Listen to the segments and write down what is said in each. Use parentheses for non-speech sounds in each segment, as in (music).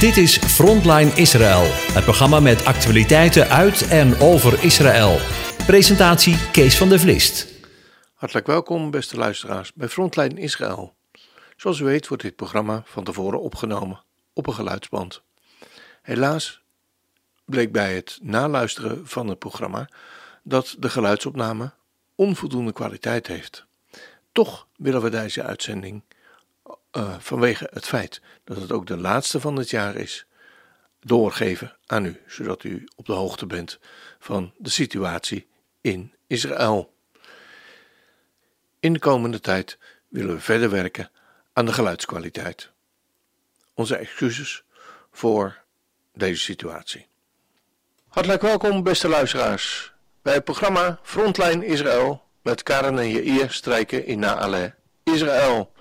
Dit is Frontline Israël, het programma met actualiteiten uit en over Israël. Presentatie Kees van der Vlist. Hartelijk welkom, beste luisteraars, bij Frontline Israël. Zoals u weet wordt dit programma van tevoren opgenomen op een geluidsband. Helaas bleek bij het naluisteren van het programma dat de geluidsopname onvoldoende kwaliteit heeft. Toch willen we deze uitzending uh, vanwege het feit dat het ook de laatste van het jaar is, doorgeven aan u, zodat u op de hoogte bent van de situatie in Israël. In de komende tijd willen we verder werken aan de geluidskwaliteit. Onze excuses voor deze situatie. Hartelijk welkom, beste luisteraars, bij het programma Frontline Israël met Karen en Jair strijken in Naale, Israël.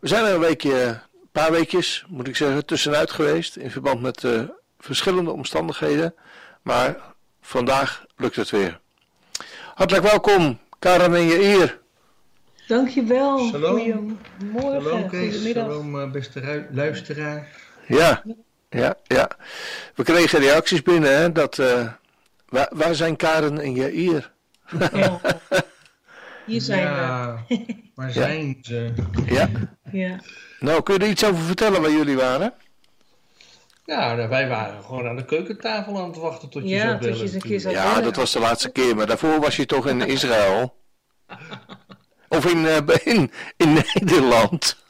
We zijn er een weekje, een paar weekjes, moet ik zeggen, tussenuit geweest in verband met uh, verschillende omstandigheden. Maar vandaag lukt het weer. Hartelijk welkom, Karen en Jair. Dankjewel. Shalom. Goedemorgen. Shalom Kees, Goedemiddag. shalom uh, beste luisteraar. Ja, ja, ja. We kregen reacties binnen, hè, dat... Uh, waar, waar, zijn Karen en Jair? Ja. (laughs) Hier zijn ja, we. waar zijn ze? Ja. Ja. Nou, kun je er iets over vertellen waar jullie waren? Ja, nou, wij waren gewoon aan de keukentafel aan het wachten tot je Ja, zou tot je bellen. eens een keer zou Ja, bellen. dat was de laatste keer, maar daarvoor was je toch in Israël? (laughs) Of in, uh, (laughs) in, in Nederland?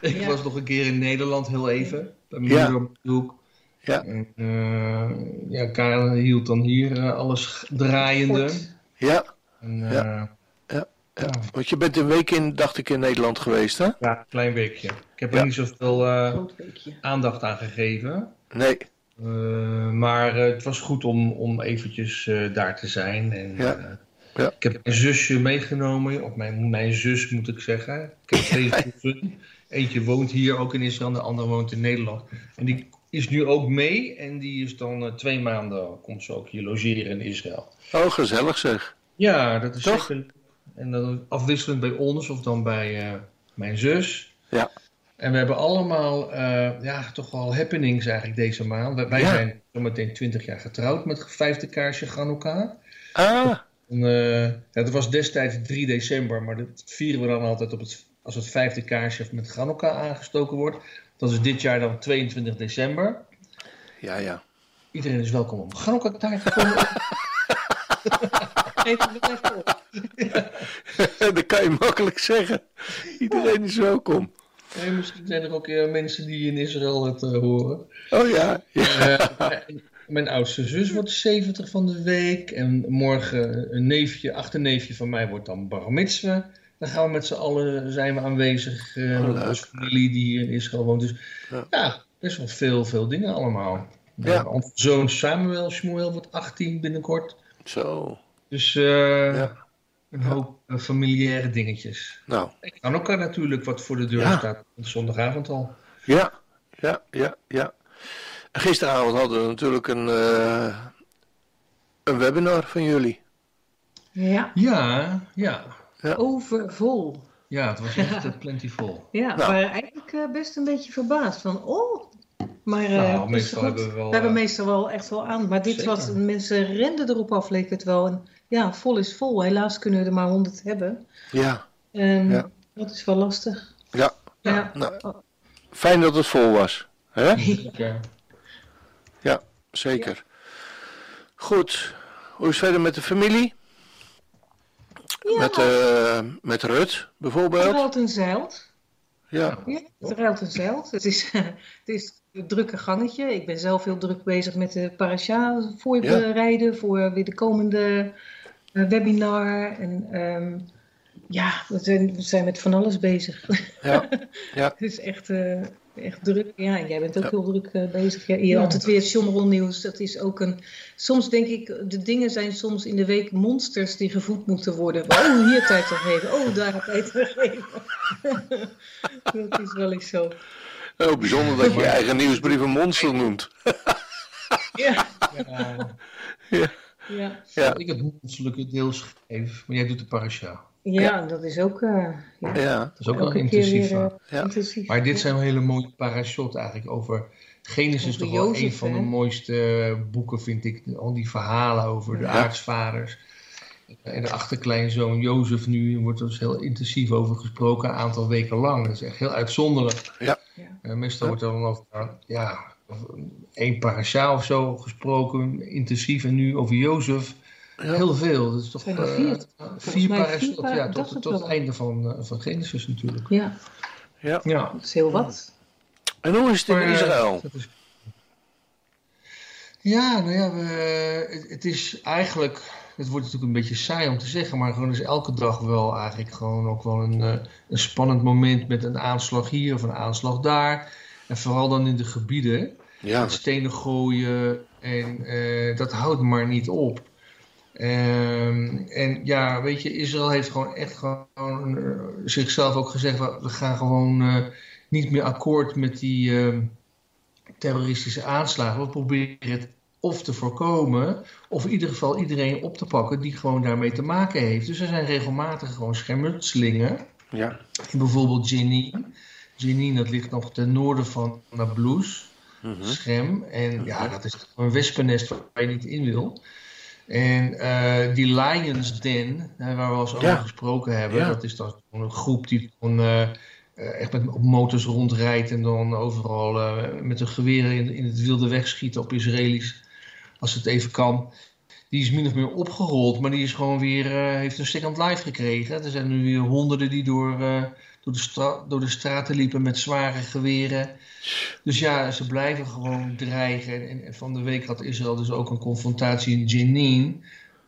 Ik Ja. was nog een keer in Nederland, heel even. Bij mijn Ja. moeder op de hoek. Ja, En, eh, ja, Karen hield dan hier eh, alles draaiende. Ja, En, eh, ja. Ja. Want je bent een week in, dacht ik, in Nederland geweest, hè? ja, een klein weekje. Ik heb Ja. er niet zoveel eh, aandacht aan gegeven. Nee, Eh, maar eh, het was goed om, om eventjes eh, daar te zijn. En, Ja. eh, Ja. Ik heb mijn zusje meegenomen, of mijn, mijn zus moet ik zeggen. Ik heb twee (laughs) zussen. Eentje woont hier ook in Israël, de andere woont in Nederland. En die is nu ook mee en die is dan eh, twee maanden, komt ze ook hier logeren in Israël. oh, gezellig zeg. Ja, dat is Toch? zeker. En dan afwisselend bij ons of dan bij eh, mijn zus. Ja. En we hebben allemaal, eh, ja, toch wel happenings eigenlijk deze maand. Wij, Ja. zijn zometeen 20 jaar getrouwd met vijfde kaarsje Hanukkah. Ah, En, eh, ja, dat was destijds 3 december, maar dat vieren we dan altijd op het, als het vijfde kaarsje met Hanukkah aangestoken wordt. Dat is dit jaar dan 22 december. ja, ja. Iedereen is welkom om Hanukkah taart te komen. (laughs) Even even op. (laughs) dat kan je makkelijk zeggen. Iedereen is welkom. Nee, misschien zijn er ook eh, mensen die in Israël het eh, horen. Oh ja, ja. Eh, mijn oudste zus wordt 70 van de week. En morgen een neefje, achterneefje van mij wordt dan bar mitzvah. Dan gaan we met z'n allen zijn we aanwezig. eh, Oh, met onze familie die hier in Israël woont. Dus Ja. ja, best wel veel, veel dingen allemaal. Ja. Onze zoon Samuel Shmuel wordt 18 binnenkort. Zo, Dus eh, Ja. een hoop eh, familiaire dingetjes. nou, Ik kan ook natuurlijk wat voor de deur Ja. staat. Zondagavond al. ja, ja, ja, ja. Gisteravond hadden we natuurlijk een, eh, een webinar van jullie. Ja, Ja, ja. overvol. Ja, het was echt eh, plentiful. (laughs) Ja, Nou. we waren eigenlijk eh, best een beetje verbaasd van, oh. Maar eh, Nou, hebben we wel, hebben eh, meestal wel echt wel aan. Maar dit zeker. was, mensen renden erop af, leek het wel. En ja, vol is vol. Helaas kunnen we er maar 100 hebben. Ja, En Ja. dat is wel lastig. ja. Ja. Nou, fijn dat het vol was. Hè? Zeker. Zeker. Goed. Hoe is het verder met de familie? Ja, Met, eh met Rut het bijvoorbeeld? ruilt en zeilt. Ja, Ja, het ruilt en zeilt. Het is, (laughs) het is een drukke gangetje. Ik ben zelf heel druk bezig met de parasha voorbereiden voor weer de komende webinar. En ehm, ja, we zijn, we zijn met van alles bezig. ja, (laughs) ja. Het is echt, eh, echt druk. Ja, en jij bent ook Ja. heel druk eh, bezig. Ja, hier altijd weer het John nieuws. Dat is ook een... Soms denk ik, de dingen zijn soms in de week monsters die gevoed moeten worden. Oh, hier tijd te geven. Oh, daar tijd te geven. (laughs) dat is wel eens zo. Oh, bijzonder dat je je eigen nieuwsbrief een monster noemt. Ja, (laughs) Ja, ja. Ja. Ik heb monsterlijke deels gegeven, maar jij doet de parasha. Ja, dat is ook, uh, ja. Ja. Dat is ook wel intensief. weer, eh, intensief. Maar dit ja. zijn hele mooie parashot eigenlijk over Genesis Over toch wel Jozef, een van de mooiste boeken vind ik. Al die verhalen over de aartsvaders. En de achterkleinzoon Jozef nu wordt er dus heel intensief over gesproken, een aantal weken lang. Dat is echt heel uitzonderlijk. Ja. Ja. Eh, meestal Ja. wordt er dan over eh, ja, over één parasha of zo gesproken, intensief. En nu over Jozef Ja. heel veel. Dat is toch Zijn er eh, vier? vier mij vier parashot, pa- ja, dacht tot, het tot het wel. einde van, eh, van Genesis natuurlijk. Ja, Ja. Ja. dat is heel wat. En hoe is het in Maar, eh, Israël? is- Ja, nou ja, we, het, het is eigenlijk, het wordt natuurlijk een beetje saai om te zeggen, maar gewoon is elke dag wel eigenlijk gewoon ook wel een, een spannend moment met een aanslag hier of een aanslag daar. En vooral dan in de gebieden, Ja. stenen gooien en eh, dat houdt maar niet op. Ehm, en ja, weet je, Israël heeft gewoon echt gewoon eh, zichzelf ook gezegd, we, gaan gewoon eh, niet meer akkoord met die ehm, terroristische aanslagen. We proberen het of te voorkomen, of in ieder geval iedereen op te pakken die gewoon daarmee te maken heeft. Dus er zijn regelmatig gewoon schermutselingen. Ja. In bijvoorbeeld Jenin. Jenin, dat ligt nog ten noorden van Nablus. Mhm. Scherm. En ja, dat is een wespennest waar je niet in wil. En eh, die Lions Den, hè, waar we al eens over Ja. gesproken hebben, Ja. dat is dan een groep die gewoon, eh, eh, echt met op motors rondrijdt en dan overal eh, met een geweer in, in het wilde wegschieten op Israëli's, als het even kan. Die is min of meer opgerold, maar die is gewoon weer, eh, heeft een second life gekregen. Er zijn nu weer honderden die door, eh, door, de door de straten liepen met zware geweren. Dus ja, ze blijven gewoon dreigen. En, van de week had Israël dus ook een confrontatie in Jenin.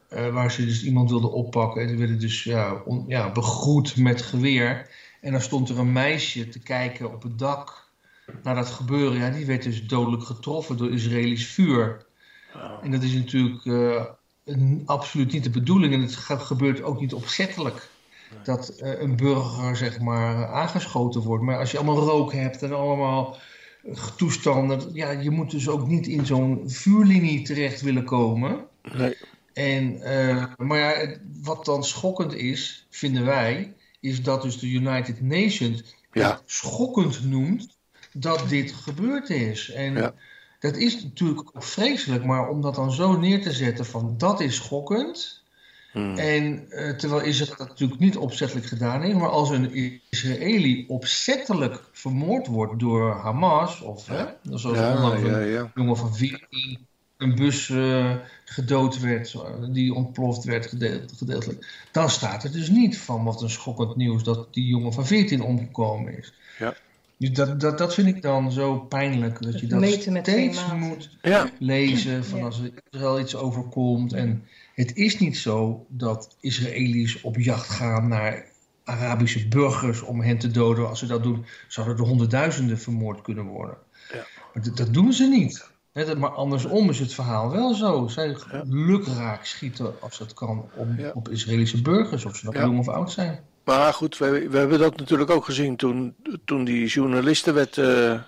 eh, waar ze dus iemand wilden oppakken. En die werden dus ja, ja, begroet met geweer. En dan stond er een meisje te kijken op het dak naar dat gebeuren. Ja, die werd dus dodelijk getroffen door Israëlisch vuur. En dat is natuurlijk eh, een- absoluut niet de bedoeling. En het ge- gebeurt ook niet opzettelijk. Dat eh, een burger, zeg maar, aangeschoten wordt. Maar als je allemaal rook hebt en allemaal toestanden. Ja, je moet dus ook niet in zo'n vuurlinie terecht willen komen. Nee. En, eh, maar ja, wat dan schokkend is, vinden wij, is dat dus de United Nations Ja. schokkend noemt dat dit gebeurd is. En Ja. Dat is natuurlijk ook vreselijk, maar om dat dan zo neer te zetten van dat is schokkend. Mhm. En eh, terwijl Israël dat natuurlijk niet opzettelijk gedaan heeft, maar als een Israëli opzettelijk vermoord wordt door Hamas, of hè, zoals Ja, onlangs ja, een jongen van 14 een bus eh, gedood werd, zo- die ontploft werd gedeeld, gedeeltelijk. Dan staat er dus niet van wat een schokkend nieuws dat die jongen van 14 omgekomen is. Ja. Dus dat, dat, dat vind ik dan zo pijnlijk, dat je dat Meten met steeds moet Ja. lezen van Ja. als er Israël iets overkomt. En het is niet zo dat Israëli's op jacht gaan naar Arabische burgers om hen te doden. Als ze dat doen, zouden er honderdduizenden vermoord kunnen worden. Ja. Maar dat, doen ze niet. Maar andersom is het verhaal wel zo. Zij lukraak schieten als dat kan op, Ja. op Israëlische burgers, of ze nou Ja. jong of oud zijn. Maar goed, we, we hebben dat natuurlijk ook gezien toen, toen die journaliste werd, eh, eh,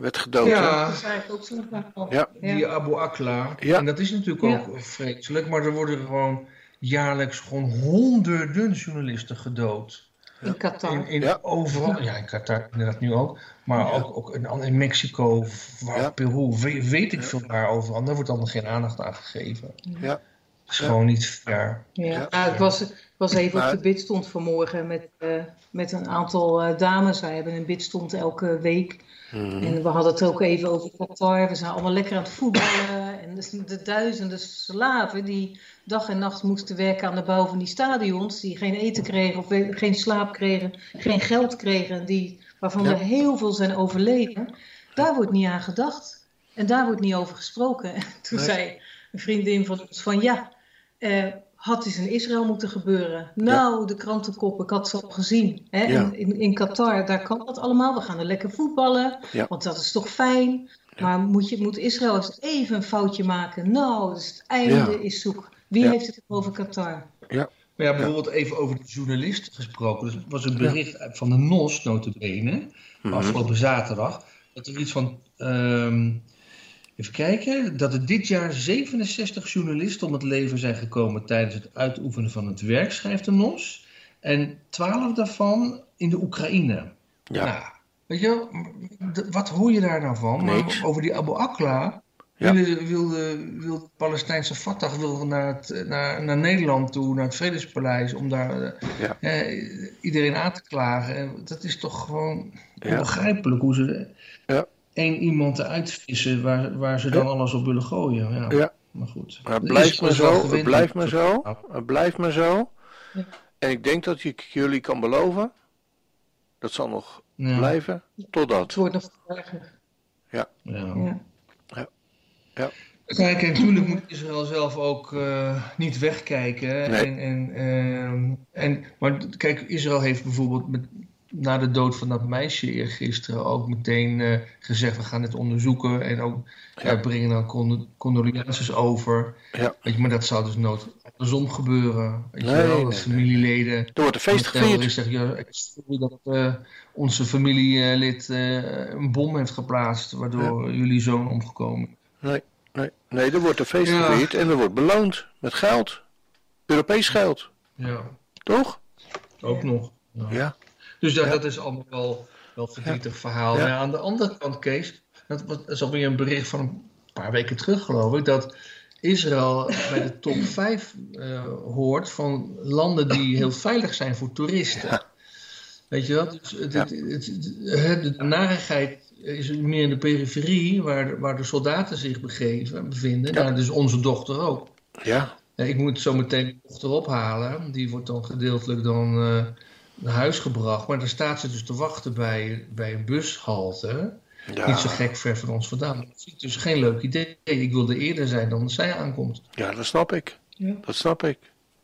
werd gedood. Dat verhaal. Ja. Die Abu Akla. Ja. En dat is natuurlijk Ja. ook vreselijk. Maar er worden gewoon jaarlijks gewoon honderden journalisten gedood. In Qatar. In, in Ja. overal. Ja, in Qatar inderdaad nu ook. Maar ook, ook in, in Mexico, waar, Ja. Peru, weet, weet ik veel waar overal. Daar wordt dan geen aandacht aan gegeven. Ja. Dat is Ja. gewoon niet fair. Ja, Ja. Ik was, was even op de bidstond vanmorgen met, eh, met een aantal eh, dames. Wij hebben een bidstond elke week. Mhm. En we hadden het ook even over Qatar. We zijn allemaal lekker aan het voetballen. En de, de duizenden slaven die dag en nacht moesten werken aan de bouw van die stadions. Die geen eten kregen of geen slaap kregen, geen geld kregen. Die, waarvan Ja. er heel veel zijn overleden. Daar wordt niet aan gedacht. En daar wordt niet over gesproken. En (laughs) toen Nee. zei een vriendin van ons van ja, eh, had iets in Israël moeten gebeuren. Nou, de krantenkop, ik had ze al gezien. Hè? Ja. In, in, Qatar, daar kan dat allemaal. We gaan er lekker voetballen, Ja. want dat is toch fijn. Maar moet, je, moet Israël eens even een foutje maken? Nou, dus het einde Ja. is zoek. Wie Ja. heeft het over Qatar? Maar ja, bijvoorbeeld even over de journalisten gesproken. Dus er was een bericht van de NOS, notabene, Mhm. afgelopen zaterdag, dat er iets van ehm Even kijken, dat er dit jaar 67 journalisten om het leven zijn gekomen tijdens het uitoefenen van het werk, schrijft de NOS. En 12 daarvan in de Oekraïne. Ja. Nou, weet je wel, wat hoor je daar nou van? Maar over die Abu Akla. Ja. Wilde, wilde, wilde het Palestijnse Fatah wilde naar, het, naar, naar Nederland toe, naar het Vredespaleis, om daar eh, Ja. eh, iedereen aan te klagen. En dat is toch gewoon Ja. onbegrijpelijk hoe ze Ja. Één iemand eruit vissen waar, waar ze dan alles op willen gooien. Ja. Ja. Maar goed. Maar het Israël maar zo, het blijft maar zo, het blijft maar zo. Ja. En ik denk dat ik jullie kan beloven, dat zal nog Ja. blijven, Het totdat. wordt nog erger. Ja. Ja. Kijk, en natuurlijk moet Israël zelf ook eh, niet wegkijken. Nee. En, en, ehm, en, maar kijk, Israël heeft bijvoorbeeld met, na de dood van dat meisje eergisteren ook meteen eh, gezegd: we gaan dit onderzoeken en ook ja. brengen dan con- condolences over. Ja. Weet je, maar dat zou dus nooit andersom gebeuren. Weet je Nee, wel, nee, dat nee. familieleden. Er wordt een feest gevierd. ja, ik sorry dat eh, onze familielid eh, een bom heeft geplaatst, waardoor jullie zoon omgekomen. Nee, nee, nee, er wordt een feest gevierd en er wordt beloond met geld. Europees geld, Ja, toch? ook nog. Ja. Dus dat, Ja. dat is allemaal wel, wel verdrietig verhaal. Ja. Maar ja, aan de andere kant, Kees, dat, is alweer een bericht van een paar weken terug, geloof ik, dat Israël (laughs) bij de top 5 eh, hoort van landen die heel veilig zijn voor toeristen. Weet je wel? Dus het, het, de narigheid is meer in de periferie, waar, waar de soldaten zich begeven, bevinden. Nou, dus onze dochter ook. Ja, ik moet zo meteen mijn dochter ophalen. Die wordt dan gedeeltelijk dan eh, naar huis gebracht. Maar dan staat ze dus te wachten bij, bij een bushalte. ja, Niet zo gek ver van ons vandaan. Dat vind ik dus geen leuk idee. Ik wilde eerder zijn dan zij aankomt. ja, dat snap ik. Ja. Dat snap ik.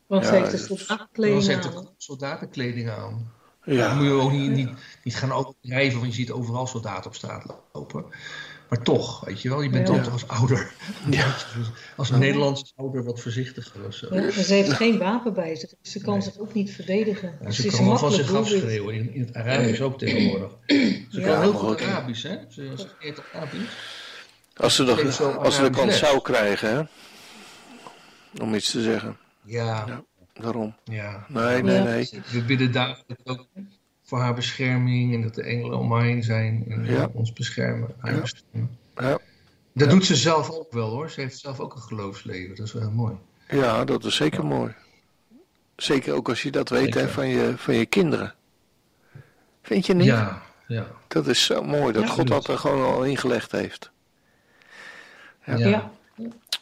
Want Ja, ze heeft een dat soort is- Dan aankleding zet de aan. soldatenkleding aan. Dan moet Ja, je ook niet, niet, niet gaan overdrijven, want je ziet overal soldaten op straat lopen. Maar toch, weet je wel, je bent Ja. dan toch als ouder, (laughs) ja, als Nederlandse ouder wat voorzichtiger of zo. Ze heeft geen wapen bij zich. Dus ze kan zich ook niet verdedigen. Ja, ze ze is kan wel van zich afschreeuwen, in, in het Arabisch ook tegenwoordig. Ze Ja. kan heel goed. Arabisch, hè? Ze ze spreekt Arabisch. als ze, zo als ze de kans zou krijgen, hè? Om iets te zeggen. Ja, Ja. Daarom. ja. Nee, nee, Ja, nee. We bidden dagelijks ook voor haar bescherming en dat de engelen om haar heen zijn en Ja. ons beschermen. Haar Ja. beschermen. Ja. Dat doet ze zelf ook wel hoor. Ze heeft zelf ook een geloofsleven. Dat is wel heel mooi. Ja, dat is zeker mooi. Zeker ook als je dat weet hè, van, je, van je kinderen. Vind je niet? Ja, ja. Dat is zo mooi dat Ja. God dat er gewoon al ingelegd heeft. Ja. ja. Ja.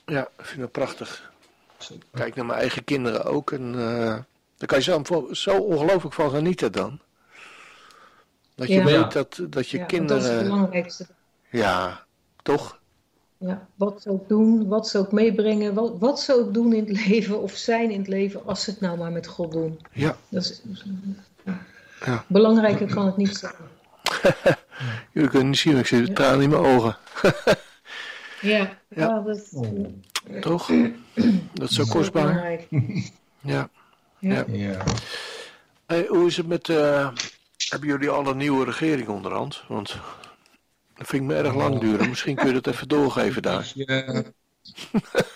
Ja, ik vind het prachtig. Kijk naar mijn eigen kinderen ook. En eh daar kan je zo, zo ongelooflijk van genieten dan. Dat je Ja. weet dat, dat je Ja, want dat is het kinderen... belangrijkste. Ja, toch? Ja, wat ze ook doen, wat ze ook meebrengen, wat, wat ze ook doen in het (laughs) leven of zijn in het leven, als ze het nou maar met God doen. Ja. Dat is, Ja. Belangrijker kan het niet zijn. (laughs) Jullie kunnen niet zien, maar ik zie de tranen in mijn ogen. (laughs) Ja, ja. dat, Oh. Toch? (clears throat) Dat is zo is kostbaar. belangrijk. Ja. Ja. Ja. Hey, hoe is het met... eh, hebben jullie al een nieuwe regering onderhand? Want dat vind ik me erg lang duren. Misschien kun je dat even doorgeven daar. Je eh,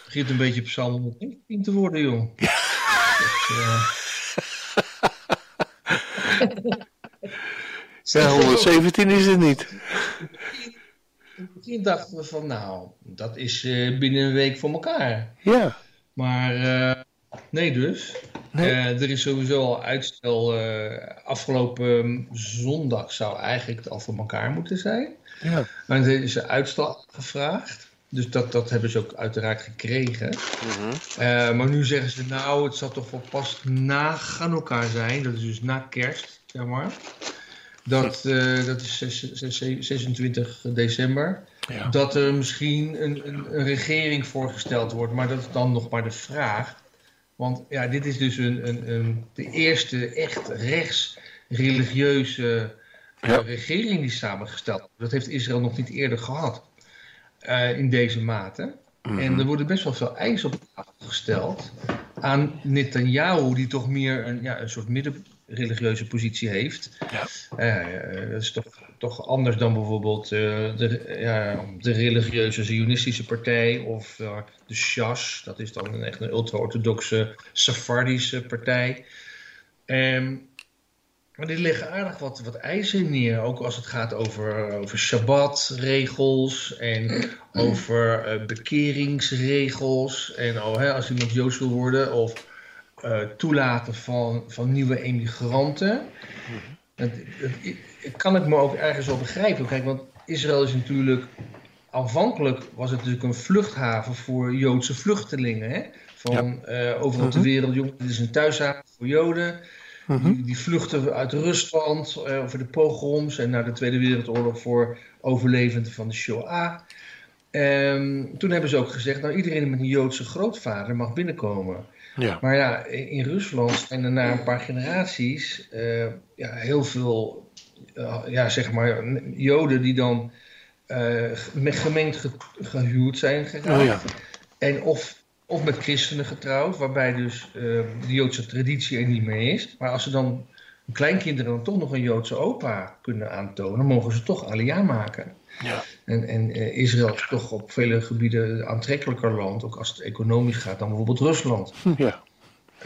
begint een beetje psalm 119 te worden, joh. (laughs) Dat, eh, (laughs) Ja, 117 is het niet. In het begin dachten we van, nou, dat is eh, binnen een week voor elkaar. Ja. Maar eh, nee dus. Nee. Eh, er is sowieso al uitstel. eh, afgelopen zondag zou eigenlijk het al voor elkaar moeten zijn. Ja. Maar er is een uitstel gevraagd. Dus dat, dat hebben ze ook uiteraard gekregen. Mhm. Eh, maar nu zeggen ze, nou, het zal toch wel pas na elkaar zijn. Dat is dus na kerst, zeg maar. Dat, eh, dat is zes- zes- 26 december. Ja. Dat er misschien een, een, een regering voorgesteld wordt. Maar dat is dan nog maar de vraag. Want ja, dit is dus een, een, een, de eerste echt rechts-religieuze eh, Ja. regering die samengesteld wordt. Dat heeft Israël nog niet eerder gehad. eh, in deze mate. Mhm. En er worden best wel veel eisen op tafel gesteld aan Netanyahu, die toch meer een, ja, een soort midden, religieuze positie heeft. Ja. Eh, dat is toch, toch anders dan bijvoorbeeld eh, de, ja, de religieuze Zionistische partij of uh, de Shas. Dat is dan echt een ultra-orthodoxe Safardische partij. Um, maar die leggen aardig wat, wat eisen neer. Ook als het gaat over, over Shabbat-regels en over uh, bekeringsregels. En oh, hè, als iemand Joods wil worden of toelaten van, van nieuwe emigranten. Dat, dat, kan ik me ook ergens wel begrijpen. Kijk, want Israël is natuurlijk. Aanvankelijk was het natuurlijk een vluchthaven voor Joodse vluchtelingen. Hè? Van ja. uh, overal ter wereld. Het is een thuishaven voor Joden. Die, Mhm. die vluchten uit Rusland uh, over de pogroms en naar de Tweede Wereldoorlog voor overlevenden van de Shoah. Um, toen hebben ze ook gezegd, nou iedereen met een Joodse grootvader mag binnenkomen. Ja. Maar ja, in, in Rusland zijn er na een paar generaties uh, ja, heel veel, uh, ja, zeg maar, Joden die dan uh, gemengd ge gehuwd zijn geraakt. Oh, ja. En of of met christenen getrouwd, waarbij dus uh, de Joodse traditie er niet meer is. Maar als ze dan hun kleinkinderen dan toch nog een Joodse opa kunnen aantonen, mogen ze toch alia maken. Ja. En, en uh, Israël is toch op vele gebieden een aantrekkelijker land, ook als het economisch gaat, dan bijvoorbeeld Rusland. Ja.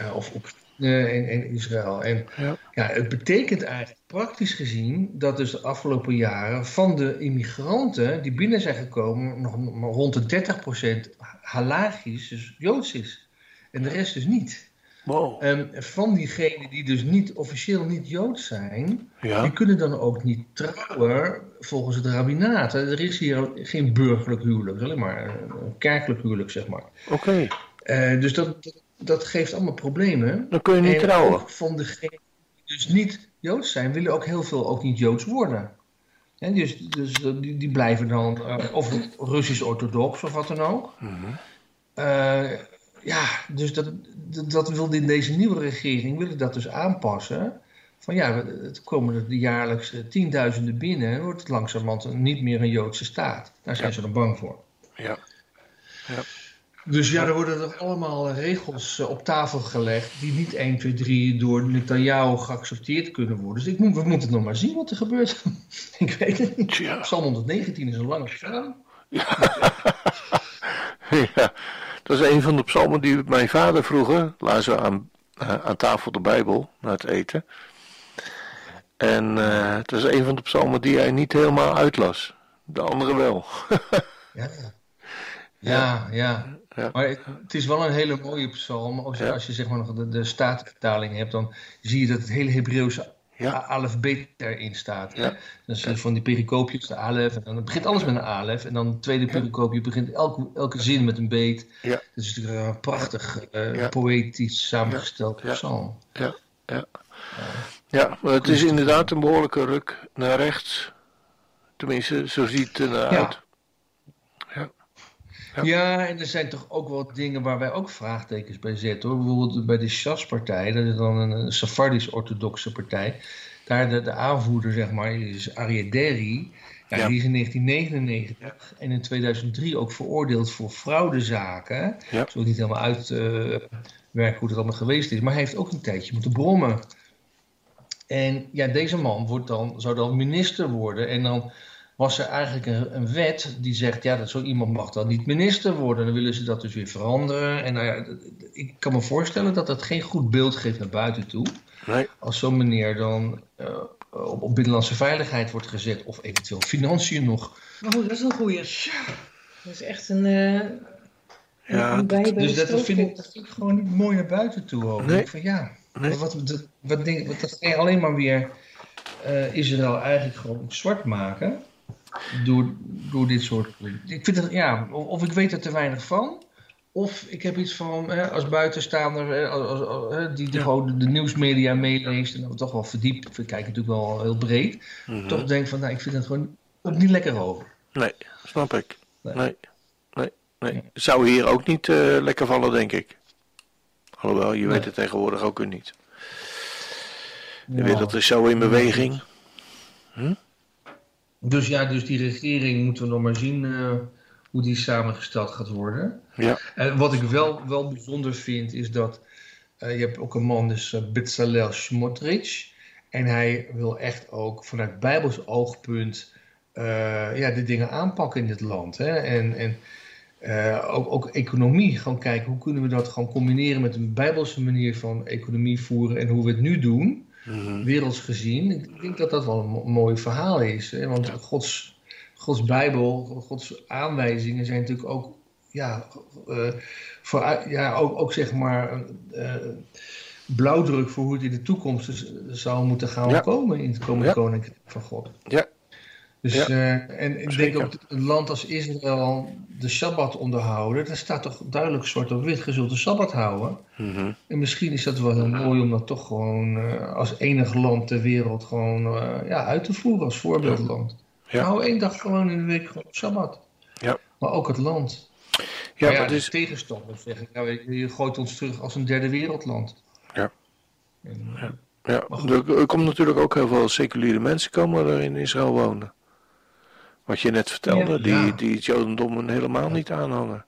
Uh, of en, en Israël. En ja. ja. het betekent eigenlijk praktisch gezien dat dus de afgelopen jaren van de immigranten die binnen zijn gekomen, nog maar rond de 30% halachisch, dus Joods is. En de rest dus niet. Wow. Um, van diegenen die dus niet officieel niet Joods zijn, ja. die kunnen dan ook niet trouwen volgens het rabbinaat. Er is hier geen burgerlijk huwelijk, alleen maar een kerkelijk huwelijk, zeg maar. Oké. Okay. Uh, dus dat, dat geeft allemaal problemen. Dan kun je niet en trouwen. Ook van degenen die dus niet Joods zijn, willen ook heel veel ook niet Joods worden. En dus dus die, die blijven dan, uh, of Russisch-orthodox of wat dan ook. Mm -hmm. uh, ja, dus dat, dat, dat wil in deze nieuwe regering willen dat dus aanpassen. Van ja, het komen er jaarlijks tienduizenden binnen en wordt het langzamerhand niet meer een Joodse staat. Daar zijn ja. ze er bang voor. Ja. ja. Dus ja, er worden er allemaal regels op tafel gelegd die niet 1, 2, 3 door Netanyahu geaccepteerd kunnen worden. Dus ik moet, we moeten nog maar zien wat er gebeurt. (laughs) ik weet het niet. Ja. Psalm 119 is een lange psalm. Ja. (laughs) ja, dat is een van de psalmen die mijn vader vroeger lazen aan, aan tafel de Bijbel, na het eten. En uh, het is een van de psalmen die hij niet helemaal uitlas. De andere wel. (laughs) ja. Ja, ja. Ja. Maar het, is wel een hele mooie psalm. Als ja. als je zeg maar nog de, de statenvertaling hebt, dan zie je dat het hele Hebreeuwse ja. alfabet erin staat. Ja. Dus van die pericoopjes, de alef, en dan het begint alles met een alef. En dan het tweede pericoopje begint elke, elke zin met een beet. Ja. Dat is natuurlijk een prachtig, uh, poëtisch samengesteld psalm. Ja, ja. Ja, maar het is inderdaad een behoorlijke ruk naar rechts. Tenminste, zo ziet het er naar uit. Ja. ja, en er zijn toch ook wel dingen waar wij ook vraagtekens bij zetten. Hoor. Bijvoorbeeld bij de Shas-partij, dat is dan een Sephardisch-orthodoxe partij. Daar de, de aanvoerder, zeg maar, is. Ja, ja. Die is in 1999 en in 2003 ook veroordeeld voor fraudezaken. Ja. Ik niet helemaal uitwerken uh, hoe dat allemaal geweest is. Maar hij heeft ook een tijdje moeten brommen. En ja, deze man wordt dan, zou dan minister worden. En dan was er eigenlijk een, een, wet die zegt, ja, dat zo iemand mag dan niet minister worden. Dan willen ze dat dus weer veranderen. En nou ja, ik kan me voorstellen dat dat geen goed beeld geeft naar buiten toe. Nee. Als zo'n meneer dan uh, op, op, binnenlandse veiligheid wordt gezet of eventueel financiën nog. Maar goed, dat is een goeie. Dat is echt een... Uh, ja, dus dat vind, ik, dat vind ik gewoon niet mooi naar buiten toe. Ook. Nee. Van, ja, nee. wat, wat, wat, denk, wat, dat alleen maar weer uh, Israël eigenlijk gewoon zwart maken door, door dit soort. Ik vind het, ja, of, of, ik weet er te weinig van. Of ik heb iets van, hè, als buitenstaander, hè, als, als, die Ja. gewoon de, nieuwsmedia meeleest en dan toch wel verdiept. Ik kijk natuurlijk wel heel breed. Mhm. Toch denk van, nou, ik vind het gewoon ook niet lekker over. Nee, snap ik. Nee. Nee, nee, nee. Zou hier ook niet eh, lekker vallen, denk ik. Alhoewel, je Nee. weet het tegenwoordig ook weer niet. De Ja. wereld is zo in beweging. Dus ja, dus die regering moeten we nog maar zien eh, hoe die samengesteld gaat worden. Ja, En wat ik wel, wel bijzonder vind, is dat je hebt ook een man, dus uh, Bezalel Smotrich. En hij wil echt ook vanuit Bijbels oogpunt ja, de dingen aanpakken in dit land. Hè? En, en ook, ook economie, gewoon kijken hoe kunnen we dat gewoon combineren met een Bijbelse manier van economie voeren en hoe we het nu doen. Mm werelds gezien. Ik denk dat dat wel een mooi verhaal is. Hè? Want Gods, Gods Bijbel, Gods aanwijzingen zijn natuurlijk ook, ja, uh, voor, ja ook, ook zeg maar uh, blauwdruk voor hoe het in de toekomst zou moeten gaan komen in het komende koninkrijk van God. Ja, dus, ja, uh, en ik denk ook een land als Israël de Sabbat onderhouden, daar staat toch duidelijk zwart op wit, je zult de Sabbat houden. Mm -hmm. En misschien is dat wel heel mooi om dat toch gewoon uh, als enig land ter wereld gewoon uh, ja, uit te voeren als voorbeeldland. Ja. Hou één dag gewoon in de week gewoon op Sabbat. Ja. Maar ook het land. Ja, maar ja, dus... tegenstanders zeggen, nou, je gooit ons terug als een derde wereldland. Ja. En, ja. Ja, er komt natuurlijk ook heel veel seculiere mensen komen er in Israël wonen. Wat je net vertelde, die, die het Jodendom helemaal niet aanhangen.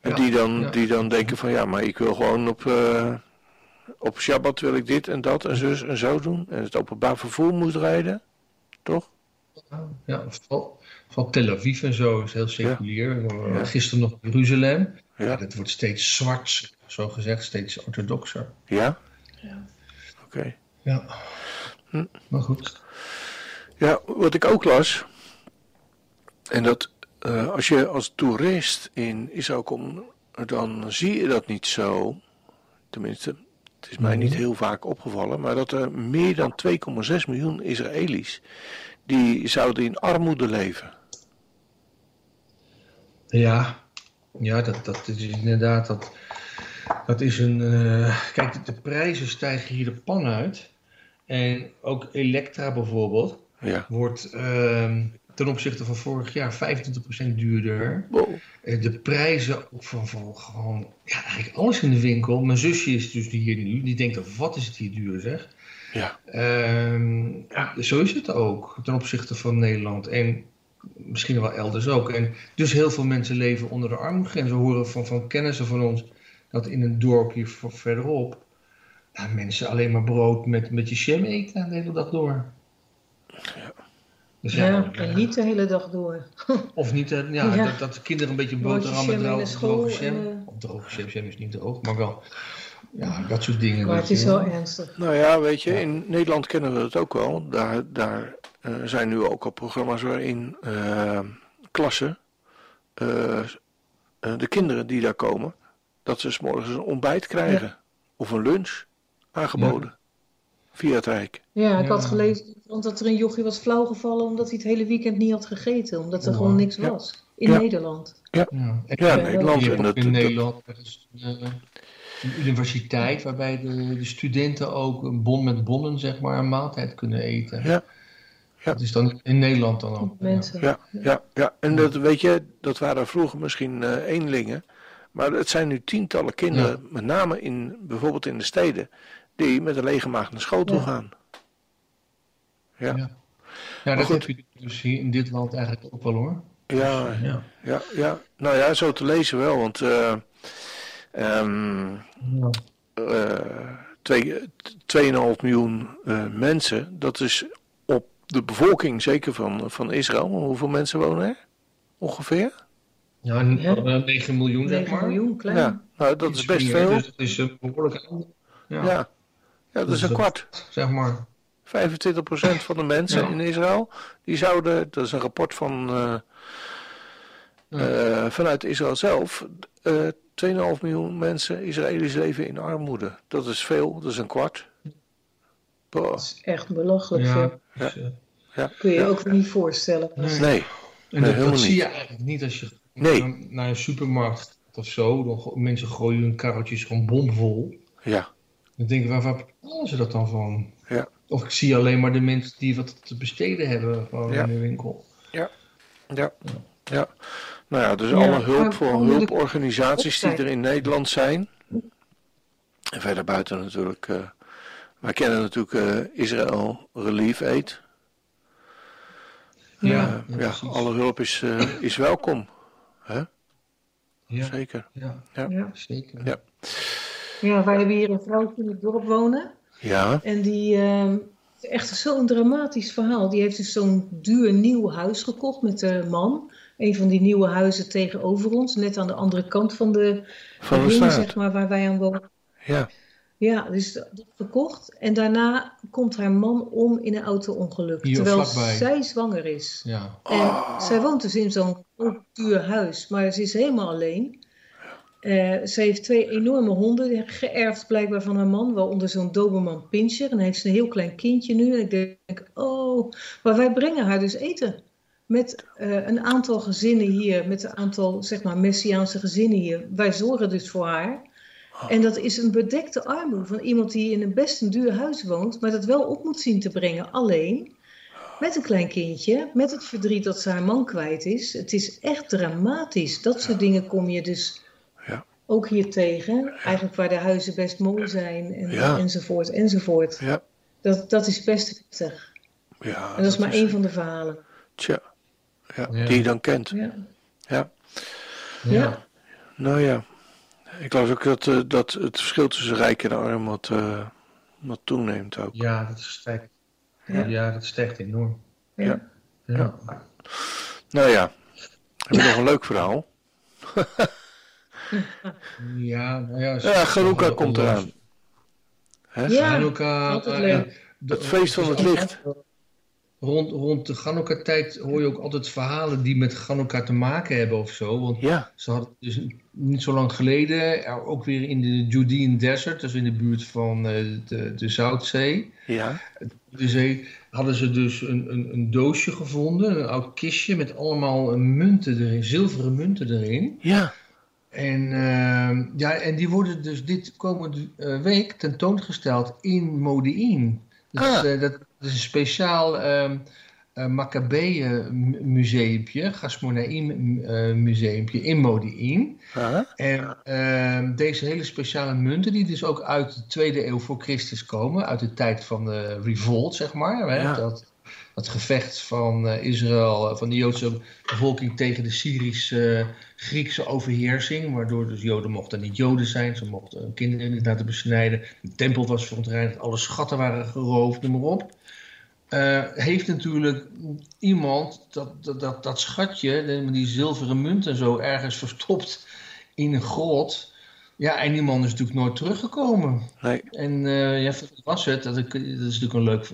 En die, dan, die dan denken van ja, maar ik wil gewoon op, uh, op Shabbat wil ik dit en dat en zus en zo doen. En het openbaar vervoer moet rijden, toch? Ja, van, van Tel Aviv en zo is heel seculier. Ja. Gisteren nog Jeruzalem. Ja. dat wordt steeds zwart, zo gezegd, steeds orthodoxer. Ja? Ja. Oké. Ja. Hm. Maar goed. Ja, wat ik ook las, en dat uh, als je als toerist in Israël komt, dan zie je dat niet zo. Tenminste, het is mij niet heel vaak opgevallen, maar dat er meer dan 2,6 miljoen Israëli's die zouden in armoede leven. Ja, ja dat, dat is inderdaad. Dat, dat is een. Uh, kijk, de prijzen stijgen hier de pan uit. En ook Elektra bijvoorbeeld ja. wordt uh, ten opzichte van vorig jaar 25% duurder. Wow. Eh, de prijzen van, van gewoon, ja, eigenlijk alles in de winkel. Mijn zusje is dus hier nu, die denkt, wat is het hier duur zeg. Ja. Uh, ja. Zo is het ook ten opzichte van Nederland. En misschien wel elders ook. En dus heel veel mensen leven onder de armoegrens. We horen van, van kennissen van ons dat in een dorpje verderop nou, mensen alleen maar brood met, met je jam eten de hele dag door. Ja. Dus ja, en niet de hele dag door. (laughs) Of niet, ja, ja. Dat, dat de kinderen een beetje boterham met droge, droge jam. Uh... Of droge jam, jam is niet droog, maar wel. Ja, dat soort dingen. Maar het is wel ernstig. Nou ja, weet je, in Nederland kennen we het ook wel. Daar, daar uh, zijn nu ook al programma's waarin uh, klassen, de kinderen die daar komen, dat ze s morgens een ontbijt krijgen. Ja. Of een lunch aangeboden. Via het Rijk. Ja, ik had gelezen dat er een jochie was flauwgevallen omdat hij het hele weekend niet had gegeten. Omdat er gewoon niks was. In Nederland. Ja, ja. ja Nederland. En dat, in Nederland is een, een universiteit waarbij de, de, studenten ook een bon met bonnen, zeg maar, een maaltijd kunnen eten. Ja. Ja. Dat is dan in Nederland dan ook. Mensen. Ja, ja, ja. En dat, weet je, dat waren vroeger misschien uh, eenlingen. Maar het zijn nu tientallen kinderen, met name in, bijvoorbeeld in de steden, die met een lege maag naar school toe gaan. Ja. ja. Ja, dat heb je dus hier in dit land eigenlijk ook wel hoor. Ja, dus, ja. ja, ja. Nou ja, zo te lezen wel, want uh, um, ja. uh, 2,5 miljoen uh, mensen, dat is op de bevolking zeker van, van Israël. Hoeveel mensen wonen er? Ongeveer? Ja, 9 miljoen zeg maar. miljoen, klein. Ja, nou dat is best veel. Dus dat is een behoorlijk ja. ja. Ja, dat is een kwart. Zeg maar. 25% van de mensen ja. in Israël, die zouden, dat is een rapport van, uh, uh, vanuit Israël zelf, uh, 2,5 miljoen mensen, Israëli's leven in armoede. Dat is veel, dat is een kwart. Boah. Dat is echt belachelijk ja. veel. Ja. Ja. Kun je je ook niet voorstellen. Nee. nee. En nee, dat, dat zie je eigenlijk niet als je nee. naar, naar een supermarkt of zo. Dan, mensen gooien hun karretjes gewoon bomvol. Ja. Dan denk ik, waar, waar betalen ze dat dan van? Ja. Of ik zie alleen maar de mensen die wat te besteden hebben gewoon in de winkel. Ja. ja. Ja. Nou ja, dus alle hulp voor hulporganisaties die er in Nederland zijn. En verder buiten natuurlijk. Uh, wij kennen natuurlijk uh, Israël Relief Aid. Ja, uh, ja, alle hulp is, is welkom. Hè? Ja. Zeker. Ja, ja. ja. zeker. Ja. Ja, wij hebben hier een vrouwtje in het dorp wonen. Ja, En die, ehm, het is echt zo'n dramatisch verhaal. Die heeft dus zo'n duur nieuw huis gekocht met de man. Een van die nieuwe huizen tegenover ons, net aan de andere kant van de van de ring, straat. zeg maar, waar wij aan wonen. Ja, Ja, dus dat verkocht. En daarna komt haar man om in een auto-ongeluk. Terwijl vlakbij. zij zwanger is. Ja. En zij woont dus in zo'n duur huis, maar ze is helemaal alleen. Eh, ze heeft twee enorme honden, geërfd blijkbaar van haar man, waaronder zo'n Doberman Pinscher. En heeft ze een heel klein kindje nu. En ik denk, oh, maar wij brengen haar dus eten. Met eh, een aantal gezinnen hier, met een aantal, zeg maar, Messiaanse gezinnen hier. Wij zorgen dus voor haar. En dat is een bedekte armoede van iemand die in een best een duur huis woont, maar dat wel op moet zien te brengen alleen. Met een klein kindje, met het verdriet dat ze haar man kwijt is. Het is echt dramatisch. Dat soort dingen kom je dus. Ook hier tegen. Eigenlijk waar de huizen best mooi zijn en, Ja. enzovoort enzovoort. ja, Dat, dat is best heftig. ja. En dat is maar één van de verhalen. Tja, ja, Ja. die je dan kent. Ja. Ja, Ja. nou ja. Ik las ook dat, eh, dat het verschil tussen rijk en arm wat, eh, wat toeneemt ook. Ja, dat stijgt. Ja. Ja, dat stijgt enorm. Ja. Ja. Nou ja, heb je nog een leuk verhaal? (laughs) Ja, nou ja. Ja, Hanukkah komt eraan. Hè? Ja, Hanukkah, altijd eh, Het feest van het licht. Rond, rond de Hanukkah-tijd hoor je ook altijd verhalen die met Hanukkah te maken hebben of zo. Want Ja, ze hadden dus niet zo lang geleden, er ook weer in de Judean Desert, dus in de buurt van eh, de, de Zoutzee, ja, de zee, hadden ze dus een, een, een doosje gevonden, een oud kistje met allemaal eh, munten erin, zilveren munten erin. ja. En, ehm, ja, en die worden dus dit komende eh, week tentoongesteld in Modi'in. Dus, Ah. eh, dat is een speciaal ehm uh, museumpje, Gasmonaïm eh, museumpje in Modi'in. Huh? En ehm, deze hele speciale munten, die dus ook uit de tweede eeuw voor Christus komen, uit de tijd van de revolt, zeg maar. Hè? Ja. Dat, dat gevecht van eh, Israël, eh, van de Joodse bevolking tegen de Syrische Griekse overheersing, waardoor dus Joden mochten niet Joden zijn, ze mochten hun kinderen niet laten besnijden, de tempel was verontreinigd, alle schatten waren geroofd, noem maar op. Eh, heeft natuurlijk iemand dat, dat, dat, dat schatje, die zilveren munt en zo, ergens verstopt in een grot. Ja, en die man is natuurlijk nooit teruggekomen. Nee, En eh ja, was het? Dat is natuurlijk een leuk,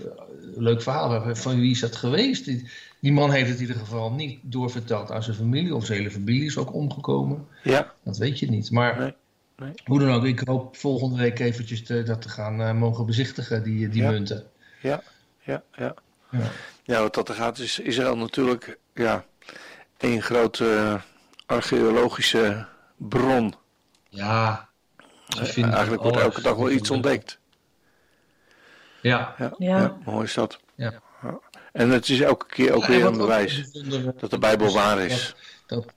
leuk verhaal. Van wie is dat geweest? Die, die man heeft het in ieder geval niet doorverteld aan zijn familie. Of zijn hele familie is ook omgekomen. ja, Dat weet je niet. Maar Nee, nee. hoe dan ook, ik hoop volgende week eventjes te- dat te gaan eh, mogen bezichtigen, die, die Ja. munten. ja, ja, ja. Ja. Ja, wat dat er gaat is Israël natuurlijk ja, één grote eh, archeologische bron. Ja. ze vinden Eh, Eigenlijk wordt elke dag wel iets ontdekt. Ja. Ja, Ja. ja. mooi is dat. Ja. En het is elke keer ook weer een bewijs dat de Bijbel waar is. Dat, dat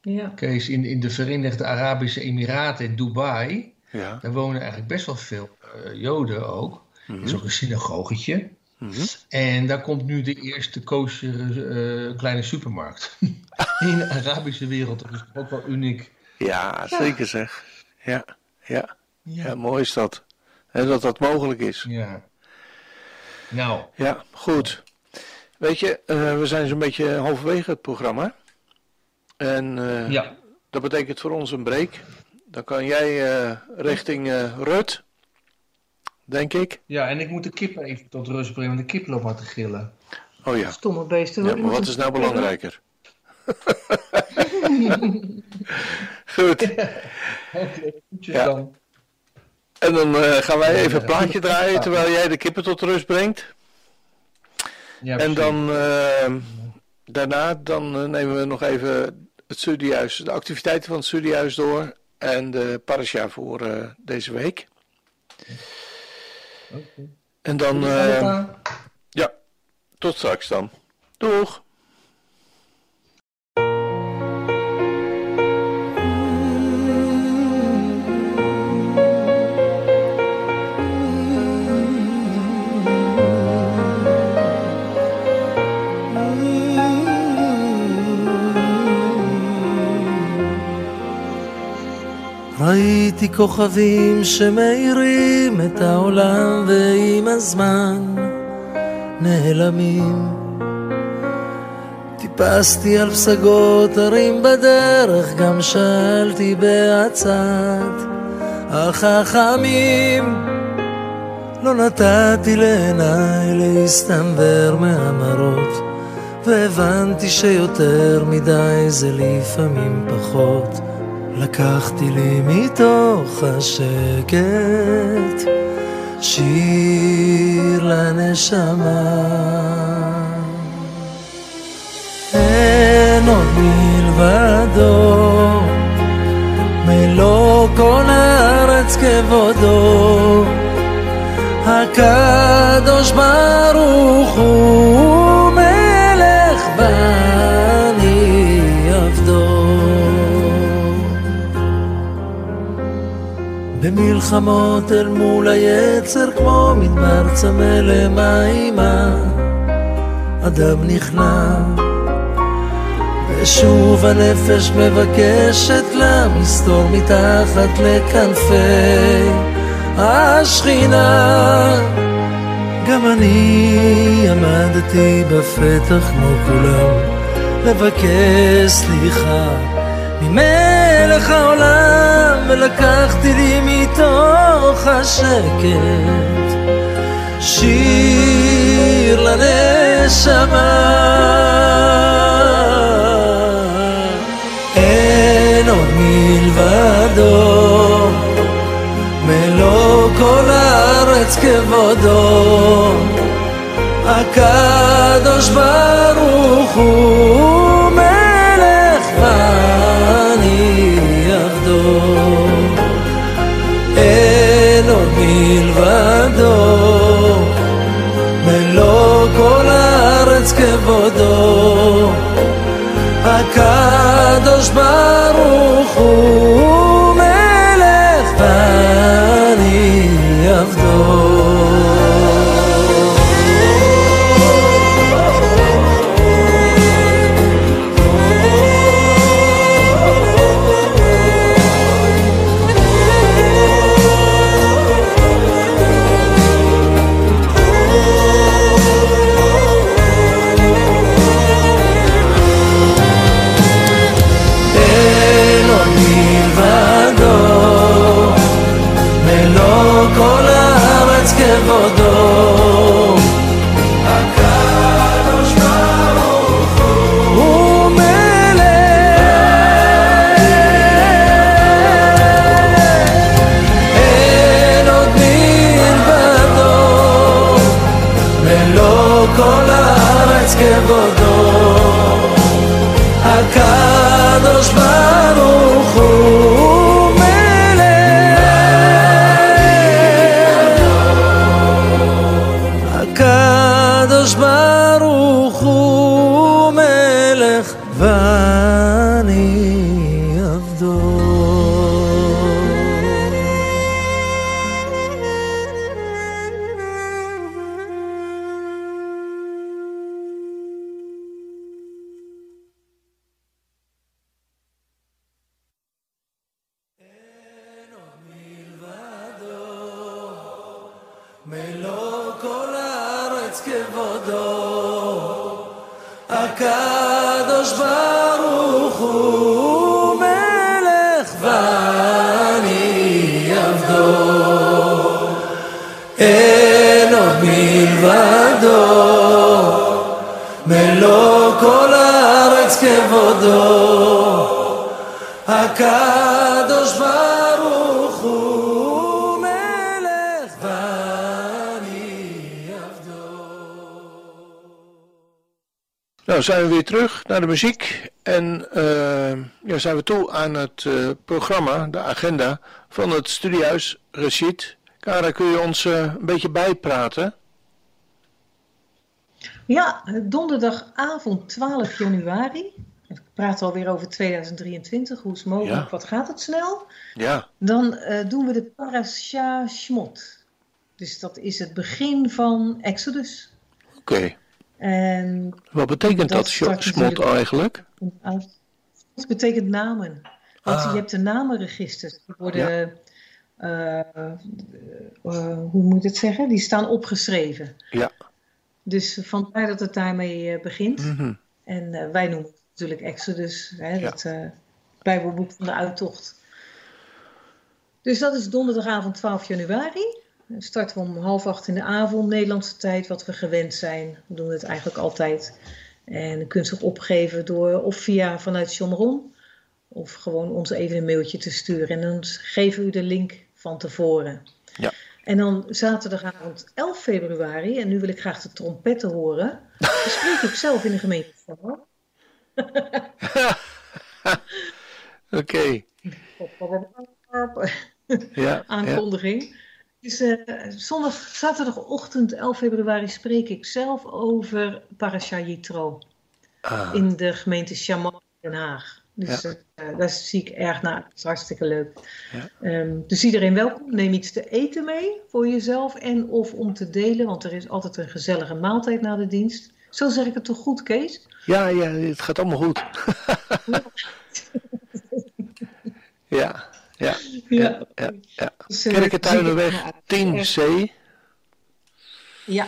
Ja. Kees, in, in de Verenigde Arabische Emiraten in Dubai, Ja. daar wonen eigenlijk best wel veel eh, Joden ook. Er is ook een synagogetje. Mhm. En daar komt nu de eerste kosher eh, kleine supermarkt. (laughs) in de Arabische wereld. Dat is ook wel uniek. Ja, zeker zeg. Ja, ja, ja, mooi is dat. En dat dat mogelijk is. Ja. Nou, Ja, goed. Weet je, eh, we zijn zo'n beetje halverwege het programma. En eh, ja. dat betekent voor ons een break. Dan kan jij eh, richting eh, Rut, denk ik. ja, en ik moet de kip even tot rust brengen, want de kip loopt maar te gillen. Oh ja. Stomme beesten. ja maar wat is nou belangrijker? (laughs) Goed. (laughs) Oké, goedjes Ja. dan. En dan eh, gaan wij even een plaatje draaien terwijl jij de kippen tot rust brengt. Ja, En dan eh, daarna dan eh, nemen we nog even het studiehuis, de activiteiten van het studiehuis door en de parasha voor deze week. Oké. En dan ja, tot straks dan. Doeg! ראיתי כוכבים שמאירים את העולם ועם הזמן נעלמים. טיפסתי על פסגות הרים בדרך, גם שאלתי בהצעת החכמים. לא נתתי לעיניי להסתנוור מהמראות, והבנתי שיותר מדי זה לפעמים פחות. לקחתי לי מתוך השקט שיר לנשמה. אין עוד מלבדו, מלוא כל הארץ כבודו, הקדוש ברוך הוא מלך ואני במלחמות אל מול היצר כמו מדבר צמא למימה. אדם נכנע ושוב הנפש מבקשת לה מסתור מתחת לכנפי השכינה. גם אני עמדתי בפתח כמו כולם לבקש סליחה ממלך העולם ולקחתי לי מתוך השקט שיר לנשמה. אין עוד מלבדו מלוא כל הארץ כבודו. הקדוש ברוך הוא מלבדו מלוא כל הארץ כבודו הקדוש ברוך הוא Godó. Acá nos va. הקדוש ברוך הוא מלך ואני עבדו. אין עוד מלבדו, מלוא כל הארץ כבודו, הקדוש Nou, zijn we weer terug naar de muziek. En eh, ja, zijn we toe aan het eh, programma, de agenda van het studiehuis Rashid. Kara, kun je ons eh, een beetje bijpraten? Ja, donderdagavond 12 januari. Ik praat alweer over 2023. Hoe is het mogelijk? Ja. Wat gaat het snel? Ja, Dan doen we de Parasha Shmot. Dus dat is het begin van Exodus. oké. En Wat betekent Dat dat, smot eigenlijk? het betekent namen. Want Ah. je hebt de namenregisters. Die worden, eh, eh, hoe moet ik het zeggen? Die staan opgeschreven. Ja. Dus vandaar dat het daarmee eh, begint. Mhm. En eh, wij noemen het natuurlijk Exodus, hè, Ja. het eh, Bijbelboek van de uittocht. Dus dat is donderdagavond 12 januari. Dan starten we om half acht in de avond, Nederlandse tijd, wat we gewend zijn. We doen het eigenlijk altijd. En je kunt zich opgeven door of via vanuit Chomron of gewoon ons even een mailtje te sturen. En dan geven we u de link van tevoren. Ja. En dan zaterdagavond 11 februari, en nu wil ik graag de trompetten horen. Dan spreek ik zelf in de gemeente. (laughs) Oké. Ja, ja. aankondiging. Dus zondag, zaterdagochtend 11 februari spreek ik zelf over Parasha Yitro Ah, in de gemeente Shaman in Den Haag. Dus eh, daar zie ik erg naar. Dat is hartstikke leuk. Ja. Ehm, dus iedereen welkom. Neem iets te eten mee voor jezelf en of om te delen, want er is altijd een gezellige maaltijd na de dienst. Zo zeg ik het toch goed, Kees? ja, ja, het gaat allemaal goed. (laughs) ja, ja, ja, ja. ja. Dus, eh, Kerkentuinenweg zie ik- 10C. Ja,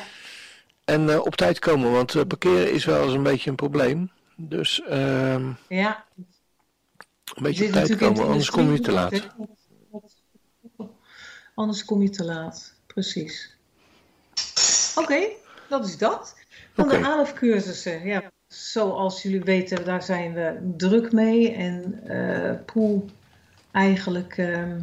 En eh, op tijd komen, want eh, parkeren is wel eens een beetje een probleem. Dus ehm, ja. een beetje op tijd komen, anders kom je te laat. Anders kom je te laat, precies. Oké, dat is dat. Oké. de ALF-cursussen. Ja, zoals jullie weten, daar zijn we druk mee. En Poel, eigenlijk ehm,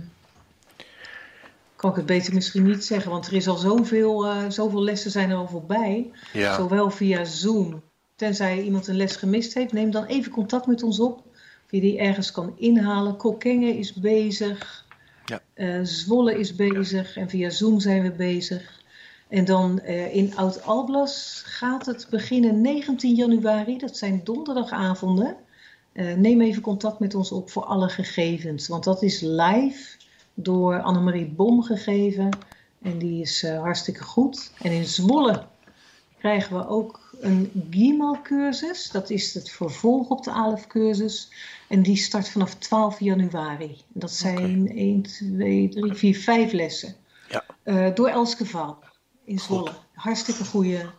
kan ik het beter misschien niet zeggen, want er is al zoveel, eh, zoveel lessen zijn er al voorbij. Ja, Zowel via Zoom, tenzij iemand een les gemist heeft, neem dan even contact met ons op. Of je die ergens kan inhalen. Kokkengen is bezig. Ja. Eh, Zwolle is bezig. En via Zoom zijn we bezig. En dan eh, in Oud-Alblas gaat het beginnen 19 januari. Dat zijn donderdagavonden. Eh, neem even contact met ons op voor alle gegevens. Want dat is live door Annemarie Bom gegeven. En die is eh, hartstikke goed. En in Zwolle krijgen we ook een GIMAL-cursus. Dat is het vervolg op de ALF-cursus. En die start vanaf 12 januari. Dat zijn 1, 2, 3, 4, 5 lessen. Ja. Eh, door Elske Vaal in Zwolle. Hartstikke goede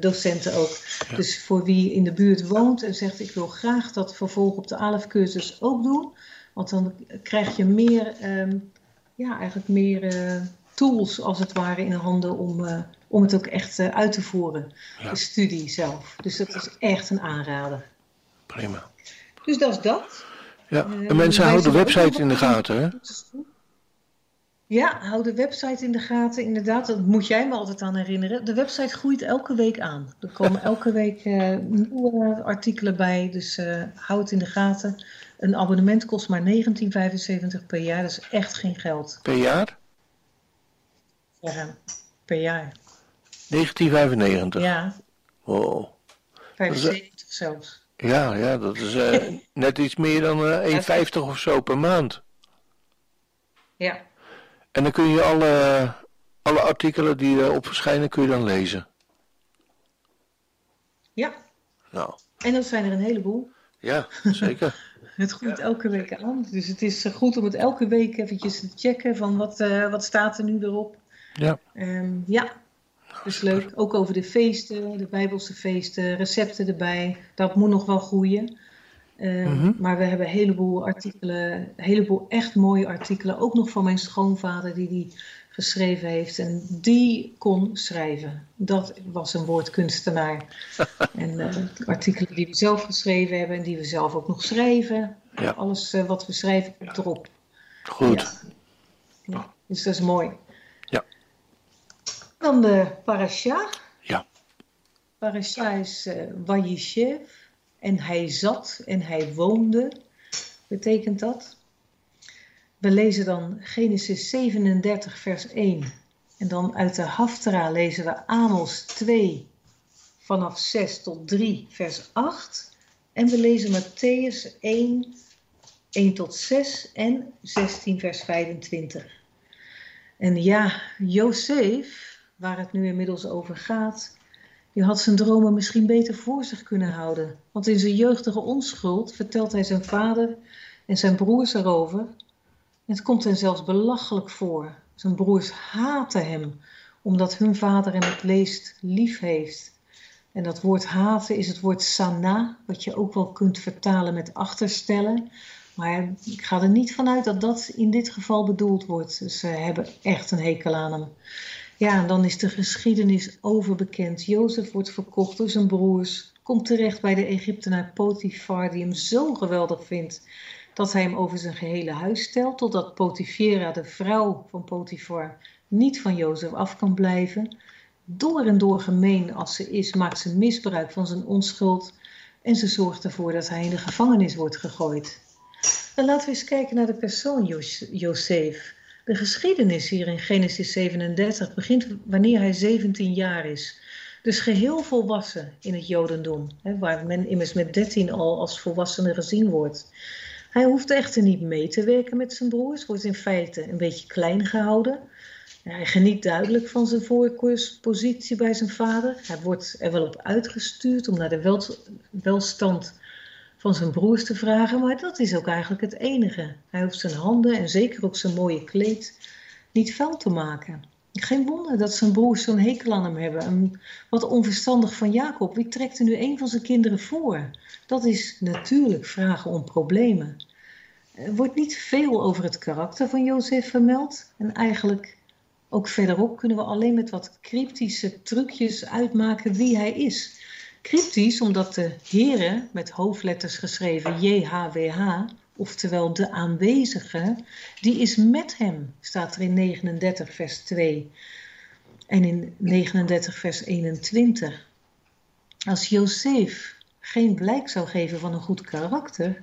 docenten ook. Ja. Dus voor wie in de buurt woont en zegt ik wil graag dat vervolg op de ALF-cursus ook doen. Want dan krijg je meer, ehm, ja, eigenlijk meer eh, tools als het ware in de handen om, eh, om het ook echt eh, uit te voeren. Ja. De studie zelf. Dus dat is echt een aanrader. prima. Dus dat is dat. Ja, Eh, en mensen houden de website in de gaten, hè? Ja, hou de website in de gaten. Inderdaad, dat moet jij me altijd aan herinneren. De website groeit elke week aan. Er komen elke (laughs) week eh, nieuwe artikelen bij. Dus eh hou het in de gaten. Een abonnement kost maar 19,75 per jaar. Dat is echt geen geld. Per jaar? Ja, per jaar. 1995. Ja, Wow. 75 zelfs. Ja, ja, dat is eh, (laughs) net iets meer dan eh 1,50 of zo per maand. Ja, En dan kun je alle, alle artikelen die erop verschijnen, kun je dan lezen. ja. Nou, En dat zijn er een heleboel. ja, zeker. (laughs) Het groeit elke week aan. Dus het is eh, goed om het elke week eventjes te checken van wat, eh, wat staat er nu erop. Ja, Ehm, ja, dus leuk. Ook over de feesten, de Bijbelse feesten, recepten erbij. Dat moet nog wel groeien. Ehm, Mhm. Maar we hebben een heleboel artikelen, een heleboel echt mooie artikelen. Ook nog van mijn schoonvader die die geschreven heeft. En die kon schrijven. Dat was een woordkunstenaar. (laughs) en eh, artikelen die we zelf geschreven hebben en die we zelf ook nog schrijven. Ja. Alles eh, wat we schrijven komt erop. goed. Ja. Ja, dus dat is mooi. Ja. Dan de parasha. Ja. Parasha is Vayishev. En hij zat en hij woonde. Betekent dat? We lezen dan Genesis 37 vers 1. En dan uit de Haftara lezen we Amos 2 vanaf 6 tot 3 vers 8. En we lezen Matthäus 1 1 tot 6 en 16 vers 25. En ja, Jozef, waar het nu inmiddels over gaat, die had zijn dromen misschien beter voor zich kunnen houden. Want in zijn jeugdige onschuld vertelt hij zijn vader en zijn broers erover. Het komt hen zelfs belachelijk voor. Zijn broers haten hem, omdat hun vader hem het leest lief heeft. En dat woord haten is het woord sana, wat je ook wel kunt vertalen met achterstellen. Maar ik ga er niet vanuit dat dat in dit geval bedoeld wordt. Dus ze hebben echt een hekel aan hem. Ja, en dan is de geschiedenis overbekend. Jozef wordt verkocht door zijn broers. Komt terecht bij de Egyptenaar Potifar, die hem zo geweldig vindt dat hij hem over zijn gehele huis stelt, totdat Potifera, de vrouw van Potifar, niet van Jozef af kan blijven. Door en door gemeen als ze is, maakt ze misbruik van zijn onschuld en ze zorgt ervoor dat hij in de gevangenis wordt gegooid. Dan laten we eens kijken naar de persoon Jozef. De geschiedenis hier in Genesis 37 begint wanneer hij 17 jaar is. Dus geheel volwassen in het Jodendom, hè, waar men immers met 13 al als volwassene gezien wordt. Hij hoeft echter niet mee te werken met zijn broers, wordt in feite een beetje klein gehouden. Hij geniet duidelijk van zijn voorkeurspositie bij zijn vader. Hij wordt er wel op uitgestuurd om naar de welstand van zijn broers te vragen, maar dat is ook eigenlijk het enige. Hij hoeft zijn handen en zeker ook zijn mooie kleed niet vuil te maken. Geen wonder dat zijn broers zo'n hekel aan hem hebben. wat onverstandig van Jacob. Wie trekt er nu een van zijn kinderen voor? Dat is natuurlijk vragen om problemen. Er wordt niet veel over het karakter van Jozef vermeld. En eigenlijk ook verderop kunnen we alleen met wat cryptische trucjes uitmaken wie hij is. Cryptisch omdat de Here met hoofdletters geschreven JHWH, oftewel de aanwezige, die is met hem, staat er in 39 vers 2 en in 39 vers 21. Als Jozef geen blijk zou geven van een goed karakter,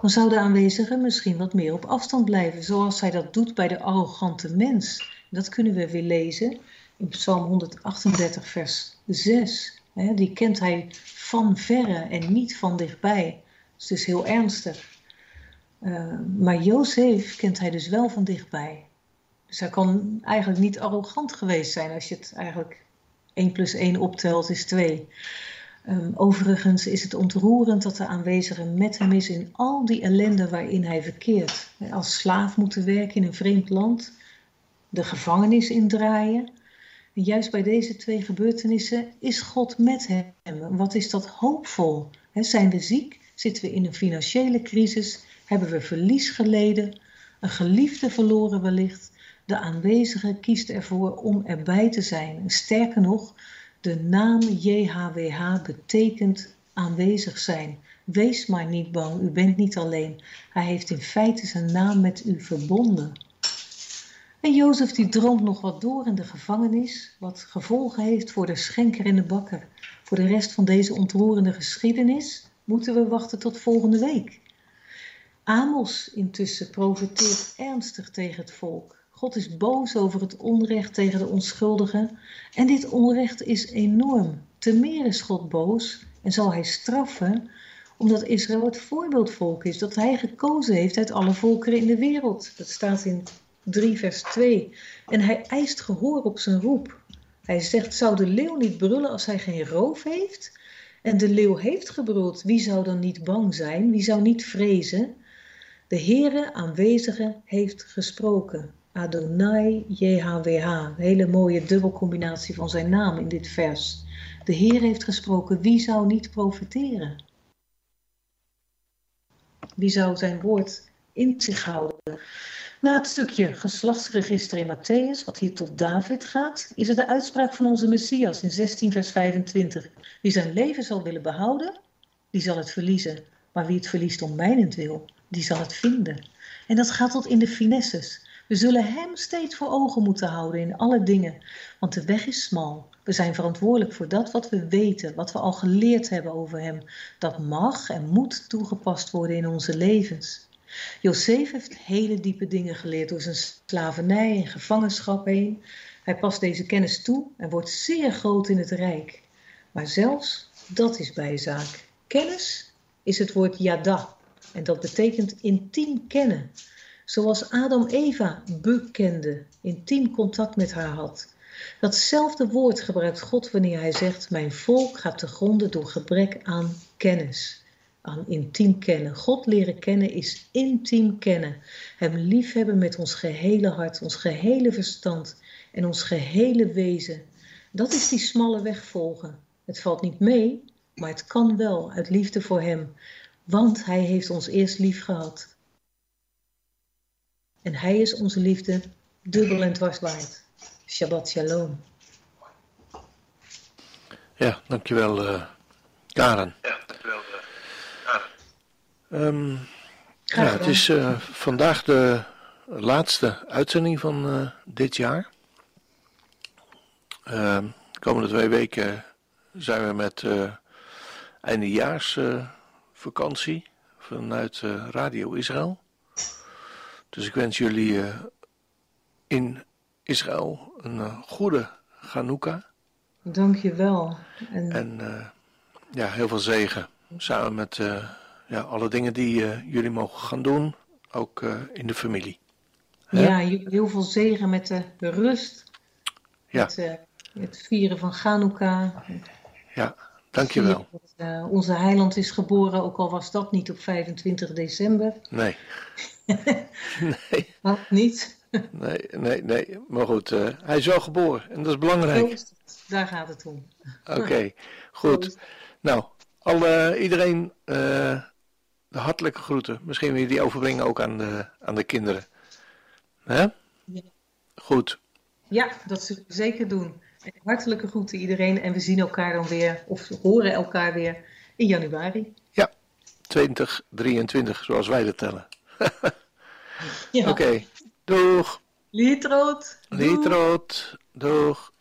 dan zou de aanwezige misschien wat meer op afstand blijven, zoals hij dat doet bij de arrogante mens. Dat kunnen we weer lezen in Psalm 138, vers 6. Die kent hij van verre en niet van dichtbij. Dat is dus heel ernstig. Uh, maar Jozef kent hij dus wel van dichtbij. Dus hij kan eigenlijk niet arrogant geweest zijn als je het eigenlijk 1 plus 1 optelt is 2. Um, overigens is het ontroerend dat de aanwezige met hem is in al die ellende waarin hij verkeert. Als slaaf moeten werken in een vreemd land, de gevangenis indraaien. Juist bij deze twee gebeurtenissen is God met hem. Wat is dat hoopvol? zijn we ziek? Zitten we in een financiële crisis? Hebben we verlies geleden? Een geliefde verloren wellicht? De aanwezige kiest ervoor om erbij te zijn. Sterker nog, de naam JHWH betekent aanwezig zijn. Wees maar niet bang, u bent niet alleen. Hij heeft in feite zijn naam met u verbonden. En Jozef die droomt nog wat door in de gevangenis, wat gevolgen heeft voor de schenker en de bakker. Voor de rest van deze ontroerende geschiedenis moeten we wachten tot volgende week. Amos intussen profeteert ernstig tegen het volk. God is boos over het onrecht tegen de onschuldigen. En dit onrecht is enorm. Te meer is God boos en zal hij straffen, omdat Israël het voorbeeldvolk is dat hij gekozen heeft uit alle volkeren in de wereld. Dat staat in 3 vers 2. En hij eist gehoor op zijn roep. Hij zegt, zou de leeuw niet brullen als hij geen roof heeft? En de leeuw heeft gebruld, wie zou dan niet bang zijn? Wie zou niet vrezen? De Heere aanwezige heeft gesproken. Adonai JHWH. Hele mooie dubbelcombinatie van zijn naam in dit vers. De Heer heeft gesproken, wie zou niet profiteren? Wie zou zijn woord in zich houden? Na het stukje geslachtsregister in Matthäus, wat hier tot David gaat, is er de uitspraak van onze Messias in 16 vers 25. Wie zijn leven zal willen behouden, die zal het verliezen. Maar wie het verliest om mijnentwil, die zal het vinden. En dat gaat tot in de finesses. We zullen Hem steeds voor ogen moeten houden in alle dingen, want de weg is smal. We zijn verantwoordelijk voor dat wat we weten, wat we al geleerd hebben over Hem. Dat mag en moet toegepast worden in onze levens. Jozef heeft hele diepe dingen geleerd door zijn slavernij en gevangenschap heen. Hij past deze kennis toe en wordt zeer groot in het rijk. Maar zelfs dat is bijzaak. Kennis is het woord yada en dat betekent intiem kennen. Zoals Adam Eva bekende, intiem contact met haar had. Datzelfde woord gebruikt God wanneer hij zegt: Mijn volk gaat te gronden door gebrek aan kennis. Aan intiem kennen. God leren kennen is intiem kennen. Hem liefhebben met ons gehele hart, ons gehele verstand en ons gehele wezen. Dat is die smalle weg volgen. Het valt niet mee, maar het kan wel uit liefde voor Hem. Want Hij heeft ons eerst lief gehad. En Hij is onze liefde dubbel en dwars waard. Shabbat shalom. Ja, dankjewel uh, Karen. Dankjewel. Ehm, ja, het is eh, vandaag de laatste uitzending van eh, dit jaar. Ehm, de komende twee weken zijn we met eh eindejaarsvakantie vanuit Radio Israël. Dus ik wens jullie in Israël een goede Chanukka Dank je wel. En en ja, heel veel zegen. Samen met ja, alle dingen die eh, jullie mogen gaan doen, ook eh, in de familie. hè? ja, heel veel zegen met de rust. Ja. Met eh, het vieren van Chanukka. Ja, dankjewel. Dat, onze heiland is geboren, ook al was dat niet op 25 december. Nee, (laughs) nee, Wat niet? nee, nee, nee. Maar goed, hij is wel geboren en dat is belangrijk. Daar gaat het om. Oké, goed. Nou, alle, iedereen de hartelijke groeten. Misschien wil je die overbrengen ook aan de, aan de kinderen. Hè? Ja. Goed. Ja, dat zullen we zeker doen. En Hartelijke groeten iedereen en we zien elkaar dan weer, of horen elkaar weer in januari. 2023, zoals wij dat tellen. (laughs) Ja. Oké, doeg. Lietroot. Doei. Lietroot, doeg.